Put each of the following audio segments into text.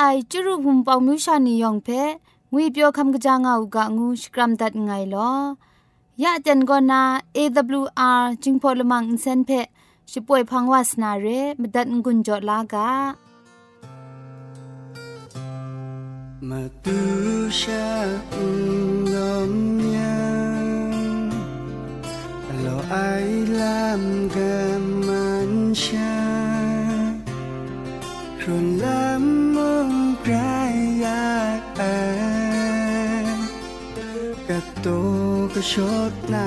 ไอจุรุภุมปองมิวชานียองเพงวยเปียวคำกะจางอูกะงูสกรัมดัดไงลอยะเจนกอนา AWR จิงพอลมังอินเซนเพช่วยพังวาสนาเรมดัดงุนจอลากะมาตูชาอุงอมยังเราไอลามกันมันชา กะชดหน้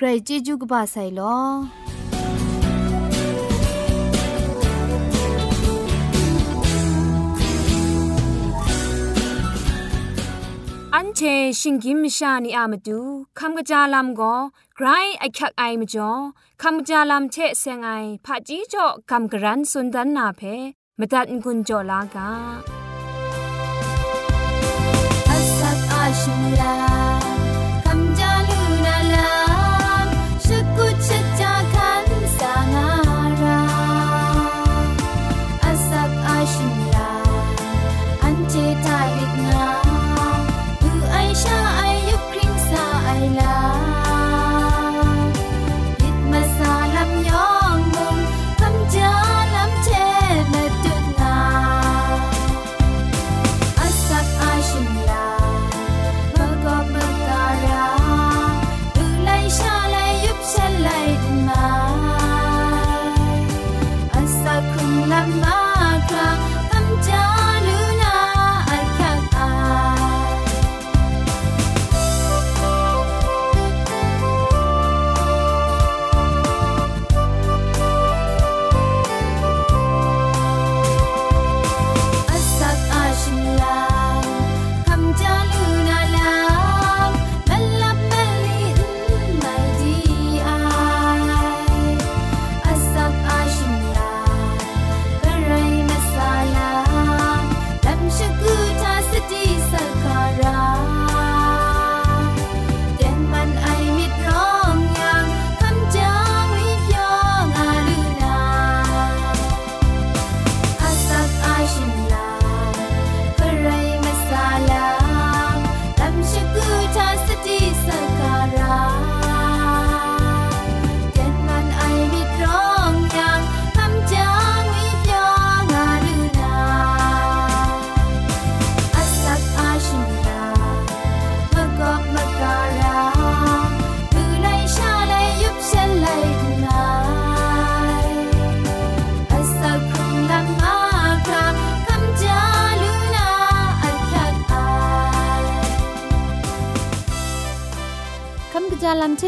กรจีจูกบาไซลออันเชชิงกิมชานีอามาดูคำกะจาลำก็ไกรไอคักไอมาจ่อคำกะจาลำเชเซงไอผาจีจ่อคำกระรันสุนดันนาเพมตัดกุญจ่อลากาอัสักอาชิลา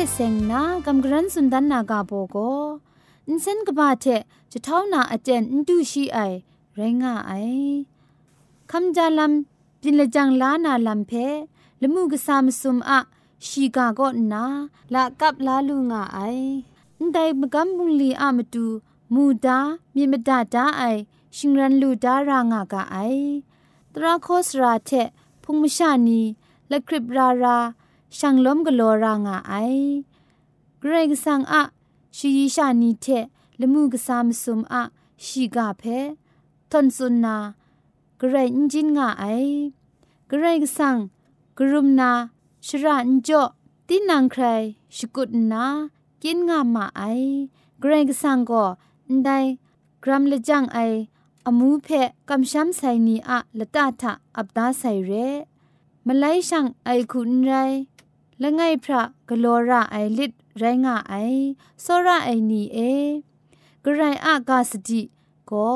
ชเซงนากำกรันสุนดันนากาโบโกอินเซนกบาเทจะเท่านาอาเจนอินดูชีไอไรงาไอคำจาลัมปินละจังลานาลัมเพละมุกสามสุมอะชีกาโกนาละกับลาลูงาไอแต่มกำบุงลีอามตูมูดามีมดาดาไอชิงรันลูดารางากาไอตราโคสราเทพุงมชานีและคริบรารา ช่างล้มกะโลรางาไอเกรกสังอะชีชานีเทละมูกสามสุมอะชีกาเพทนสุนนาเกรนจินงาไอเกรกสังกรุมนาชระนจ่อตินังใครชกุดนากินงามาไอเกรกสังก็ได้กรัมละจังไออมูเพกำช้ำไซนีอะละตาทะอับตาไซเร มาไลช่างไอคุณไรละไงพระกลัวระไอลิดไรงะไอโซระไอนีเอกระไรอากาสติก็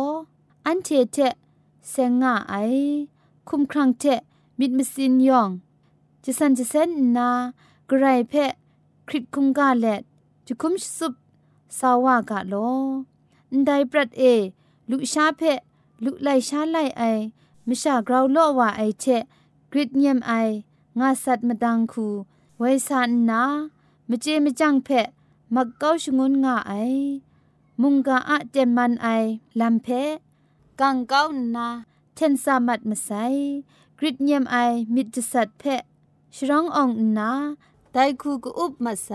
อันเทเทเซงะไอคุมครังเทมิดมสินยองจะสันจะเซนนากระไรเพะคริตคุงกาเลดจุคุมสุบสาวากะโลนไดปรัดเอ ลุชาเพะลุไลชาไลไอมิชากราวโลว่าไอเท กริดเนียมไองาสัตมดังคูไวสันนามเจมจังเพะมักเก้าชงุนงาไอมุงกาอะเจมันไอลำเพกังเก้านาเทนสามัดมาไซกริดเนียมไอมิดจสัตเพะชรององนาไดคูกอุบมาไซ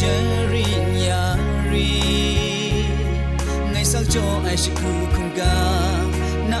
ชริญญารีไงสักโจไอชิคูคงกาน้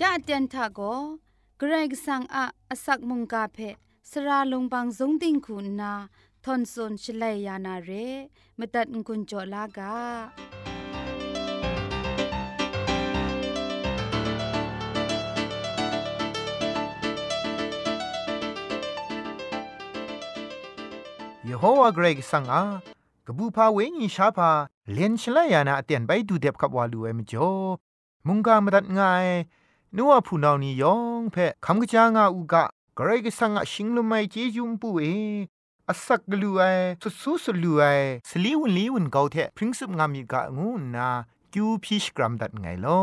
ยะเตียนทาโกเกรกสังอะอสักมุงกาเพสราลงบางสงติงคุณนาทอนซนชลัยยานาเรมตัดกุญจลากาเยโฮวาเกรกสังอากบูพาเวงีชาพาเลียนชลายานาเตียนไปดูเด็บขับวาลูเอมจ่อมุงกามดัดง่าย ขัวพูดง่ายนัวผู้นานี่ยองเพคำกะจางาอุกะกรกสังอะชิงลุไมเจยุมปูเออสักกลูไอสุสุสลูไอสลีวนลีวนเกาเทพริ้งสุบงามีกะงูนาคิวพิชกรัมดัดไงลอ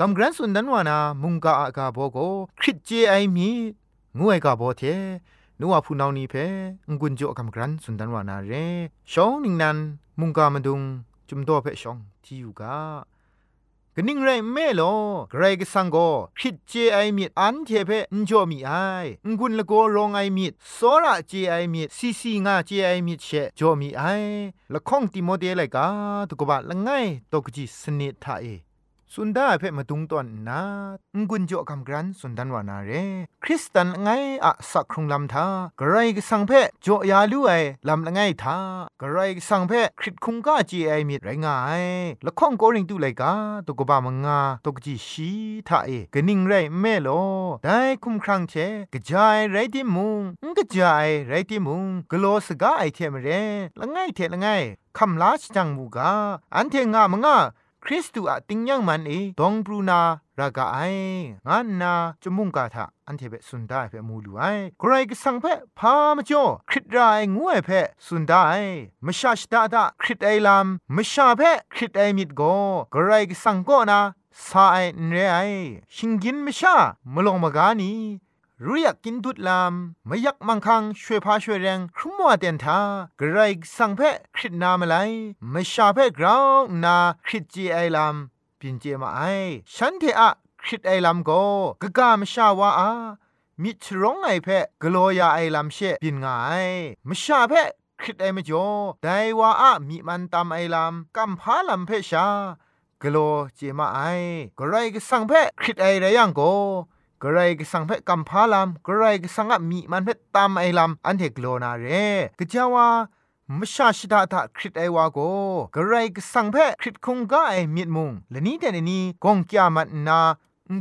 กำกรันสุนดันวานามุงกาอากาโบโกคริตเจไอมีงูไอกาโบเทนัวผู้นานีเพงกุนโจกำกรันสุนดันวานาเรชองนิงนันมุงกามาดุงจุมโตเพชองที่อยู่กา กนิ่งไรแม่ลอใครก็สังโกคิดเจไอมีอันเทเพนจอมีไองุนละโกรองไอมีสอระเจไอมีซีซีงาเจไอมีเชจอมีไอละข้องติโมเดลไลกาตุกบะละไงตกจิสนิทาเอ สุนดาเพ่มาตุงตอนนางกุนจ่อคำกรันสุนดันวานาเรคริสตันไงอะสักครุงลำทากระไรก็สังเพ่จ่อยาลุไอลำละไงทากระไรก็สังเพ่คริตคุงก้าจีไอมีไรงายละข้องโกริงตุไลกาตกบามงาตกจีชีทาเอกนิ่งไรแม่โลได้คุมครังเชกระจายไรที่มุงกระจายไรที่มุงกโลสกาไอเทมเรละไงเทละไงคำลาชจังมูกาอันเทงามงา คริสตูอะติงยังมันเอดองบรูนารากาไองานนาจมุงกาทะอันเทเปสุนได้เปมูลูไอใครก็สังเพพามจ่อคริตรายงวยเพสุนได้มชาชดาดาคริตไอลามมชาเพคริตไอมิดโกใครก็สังก็นาสาไอเรไอชิงกินมชามลงมากานี รู้อยากกินดุดลามไม่อยากมังคังช่วยพาช่วยแรงครุ่มวัวเตียนทากระไรสังเพคริตนามาไลไม่ชาเพกราวนาคริตจีไอลามปินเจมาไอฉันเทอะคริตไอลามโกกะกามชาวาอามิชร้องไอเพกโลยาไอลามเชปินงายมชาเพคริตไอมจ่อได้ว่าอะมีมันตามไอลามกัมพาลามเพชากโลเจมาไอกระไรก็สังเพคริตไอไรยังโก กระไรก็สังเพกัมพาลามกระไรก็สังอมีมันเพตามไอลามอันเทกโลนาเรกะจาวามชาชิดาตาคริตไอวาโกกระไรก็สังเพคริตคงกาไอมีดมุงและนี้แต่นี้กงกิยามันนา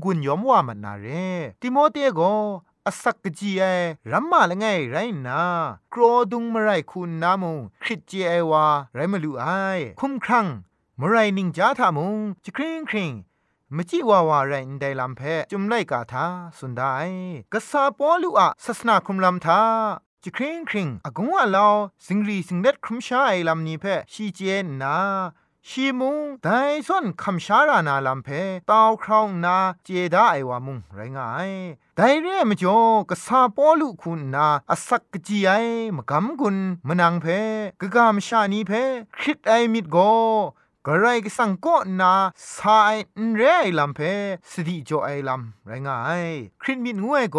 งุนยอมว่ามันนาเรติโมเตโกอสักกจีไอรัมมาละไงไรนากรดุงมไรคุณนามุงคริตจีไอวาไรมาลูไอคุ้มครั่งมไรนิงจาทามุงจะคริงคริง มจิวาวาไรนไดลัมเพจุมไลกาทาสุนไดกษาปอลูอะศาสนาคุมลัมทาจิคริงคริงอากงว่าลาวสิงรีสิงเด็ดครุมชาไอลำนี้เพชีเจนนาชีมุงไดส่วนคำชารานาลำเพตาวครองนาเจดาไอวามุงไรงายไดเร่มจ่อกษาปอลุคุณนาอสักกจีไอมกำกุนมนังเพกะกามชานีเพคริตไอมิดโก กระไรก็สังก็นาสายนเรไอลำเพสติจ่อไอลำไรงายคริตมิดงวยโก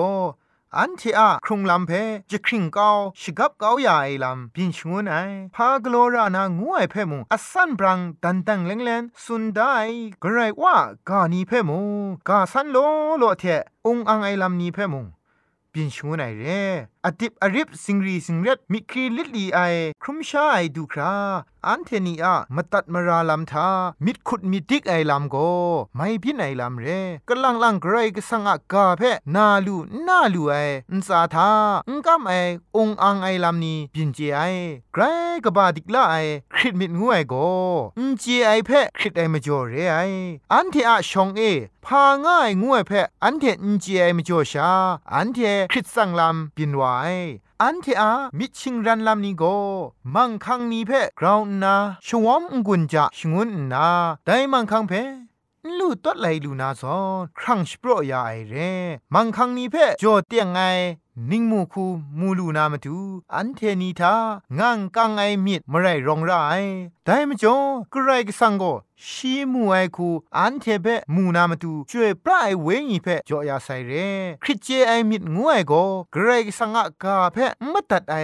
อันเทอะครุงลำเพจะคริงเกาชิกับเกาใหญ่ลำบินชงวนไอพากโลรานางวยเพมุงอสันบรังดันตังเลงเลนสุนได้กระไรว่ากานีเพมุงกาสันโลโลเทองอังไอลำนี้เพมุงบินชงวนไอเร่ อดิบอริบสิงรีสิงเร็ดมิครีลิลีไอครุมชาไอดูคราอันเทนีอะมตัดมาราลำทามิดขุดมิดิกไอลำโกไม่พินไอลำเรกลังลังไกรก็สังอะกาเพนาลูนาลูไออุนสาทาอุนกำไอองอังไอลำนี้บินเจไอไกรกบาดิกละไอคริดมิดงวยโกอุนเจไอเพคริดไอมาจ่อเรไออันเทอะชองเอพาง่ายงวยเพอันเทอุนเจไอมจ่อชาอันเทคริดสังลำบินวาอันเทอามิชิงรันลำนี้โกมังคังนี้เพกราวนาชวอมกุญจะชงุนนาได้มังคังเพลูตัดไหลลูนาซอนครั้งสโปรยาไอเรมังคังนี้เพจเตียงไง นิงมูคูมูลูนามาดูอันเทนีทางางกังไอมิดมไรรองไรได้มจ่อกระไรกสังโกชีมูไอคูอันเทเปมูนามาดูช่วยปลายเวงีเพจอยาไซเรคริเจไอมิดงวยโกกระไรกสังกาเพมตัดไอ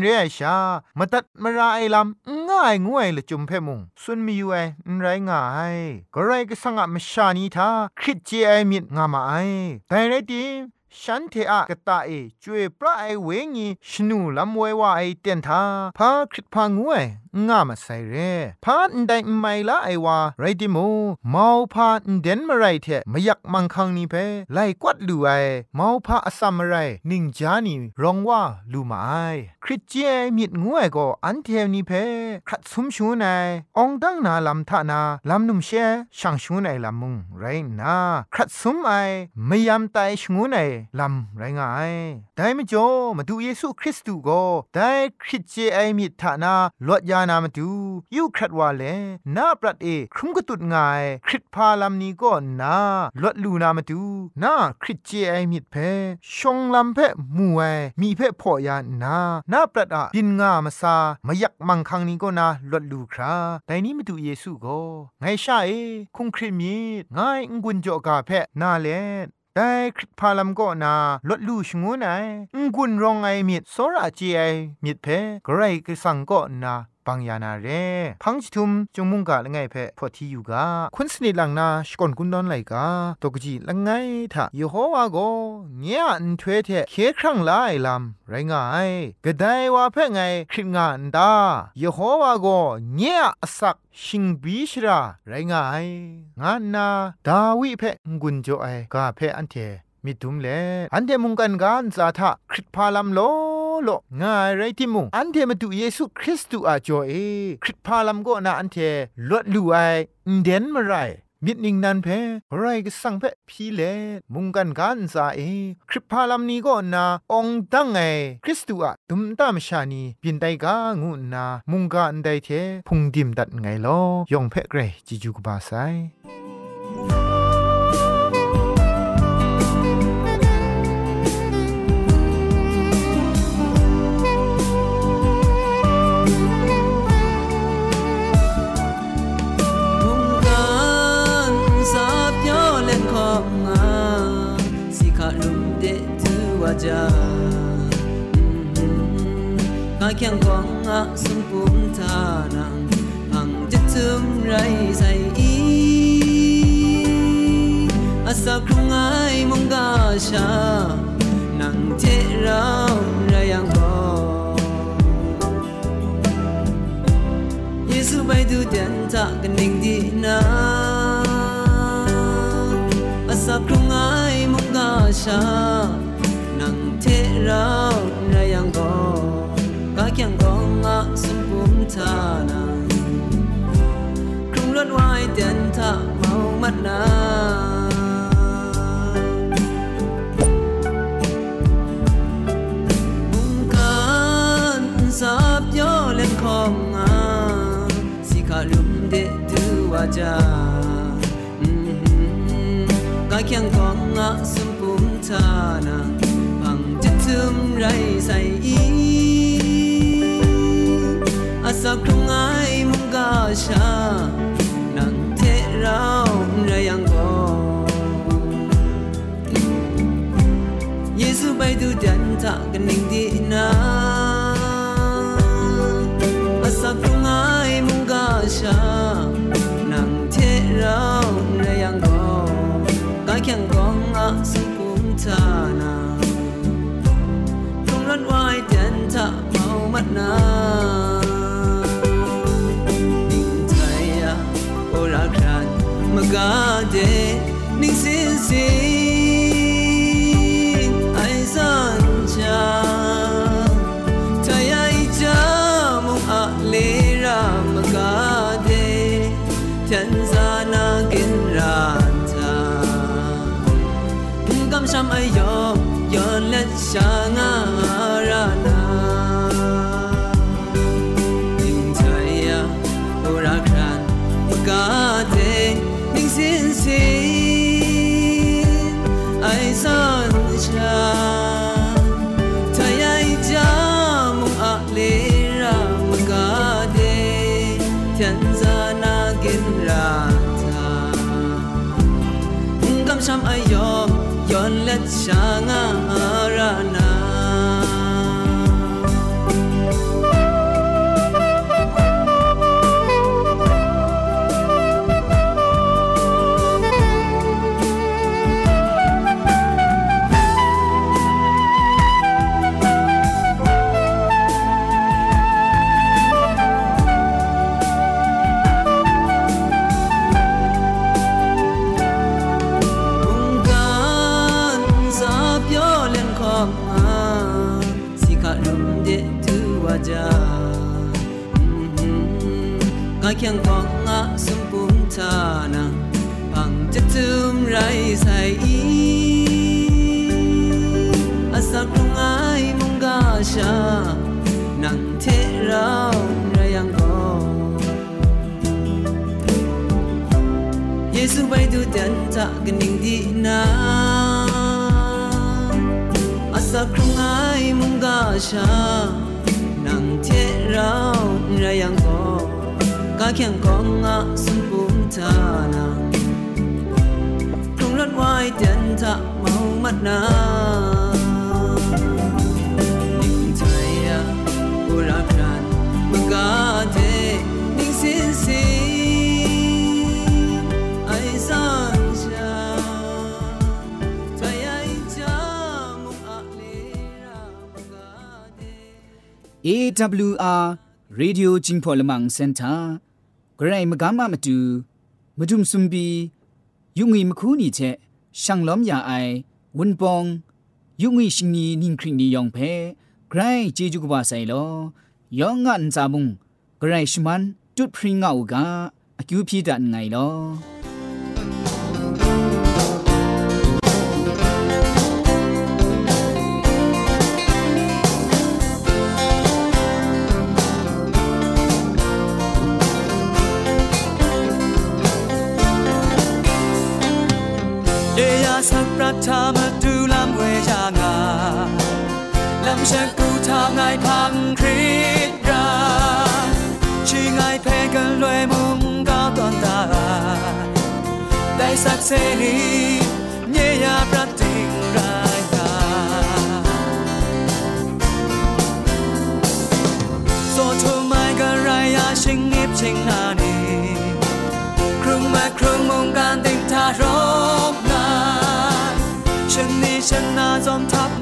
เรียชามตัดมาราไอลำง่ายงวยละจุมเพมุงสุนมีอยู่ไอไรง่ายก็ไรก็สังกมชานีทาคริเจไอมิดงามาไอแต่ไรดี ฉันเทอะกะตาเอจวยพระไอเวงีชนูลำเวว่าไอเตียนทาพาคริตพางวย ง่ามาใส่เร่พาอันใดไม่ละไอวาไรดิโมเมาพาอันเดนมาไรเทไม่อยากมังคังนี่เพไลกวัดลูไอเมาพาอสัมมาไรนิงจานีรองว่าลูมาไอคริตเจมิดงวยก็อันเทวนี่เพครัดสมชูนายองดังนาลำทานาลำนุมเชช่างชูนายลำมุงไรนาครัดสมไอไม่ยำไตชงูนายลำไรงายได้ไม่จมาดูเยซูคริสต์ก็ได้คริตเจไอมิดทานาลดยานามาดูยูครัดว่าเลนาปรัดเอครุมกตุดงายคริตพาลำนี้ก็นาลดลูนามาดูนาคริตเจไอมิดเพชงลำเพมูไอมีเพพอยานานาปรัดอะบินงามาซามายักมังคังนี้ก็นาลดลูคราแต่นี้มาดูเยซูก็ไงชาเอคุงคริมีง่ายงุนจอกาเพนาเลแต่คริสพาลัมก็นาลดลู่ชงูไนงกุนรองไอมิดโซราจีไอมิดเพกไรกสังก็นา ปังยานาเรพังจิทุมจงมุงกะละไงเพพอทีอยู่กาคุณสนิลังนาชกอนกุนดอนไลกาตกจีละไงทะยโฮวาโกเงียอันทเวเทเคครั้งลายลำไรงายกะไดว่าเพ่ไงคริงงานดายโฮวาโกเงียอสักชิงบีชราไรงายงานนาดาวิเพ่งุนโจไอกาเพ่อันเทมิดุมเลอันเดมุงกันกานซาทะคริตพาลัมโล โลง่ายไรที่มุงอันเทมาดูเยซูคริสต์อาจอเอคริตพาลัมก็นาอันเทลวดลูไอเดนมาไรมิดนิงนันเพไรก็สั่งเพพีเลมุงกันกันซาเอคริปพาลัมนี้ก็นาองตั้งไงคริสตูอะตุมตามชานีบินไดกางูนามุงกันไดเทพุงดิมดัดไงลอยองเพเกรจิจูกบาไซ จาข้าแข่งของอาสมปุมทานังพังจะทึมไรใส่อีอาศักครุงไอมงก เทเราไรยังกอกครุงอมงกายังก็กายังงาสมบุมทานาครุงรถไว้เดินทาเมามัดนามุงกันสาบย่อเล่นของงาสิขาลุมเดดูว่าจากายังก็งาสมบุมทานาซึมไรใส่อีอาศักครุงไอมุงกาชานังเทางก็เยซูไปดูดันา กันนิ่งดีนาอาศักครุงไอมุงกาชานังเทเราไรยังก็กาแข่งกองอาสุกุม มามัดนานิ่งไทยโอรักรันมกาเดนิ่งสินสิไอสันจ อาชานังเทเราไรยังก็กาเขียงของอาสมบุมทาน AWR Radio Jingpolamang Center ဂရိုင်းမကမမတူမဒုံစွန်ဘီယုံငီမခူးနီချက်ရှန်လောမ်ယာအိုင်ဝန်ပောင်ယုံငီရှင်နီနင်းခရင်နီယောင်ဖဲဂရိုင်းဂျေဂျူကဘာဆိုင်လောယောင်ငန်ဇာမုံဂရိုင်းရှမန်တွတ်ဖရင်ငါအူကအကျူပြိဒန်ငိုင်လော อคิวพีดันไงลอธามาดูลำเวจางาลำเชกูทางไงพังคริตราชีไงเพกันลวยมุมก้าวตอนตาได้สักเซนีเนียประติงรายกาโซทูไม่กะไรยาชิงนิบชิงนา ฉันอาจอมทับมุงกันเพ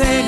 ไ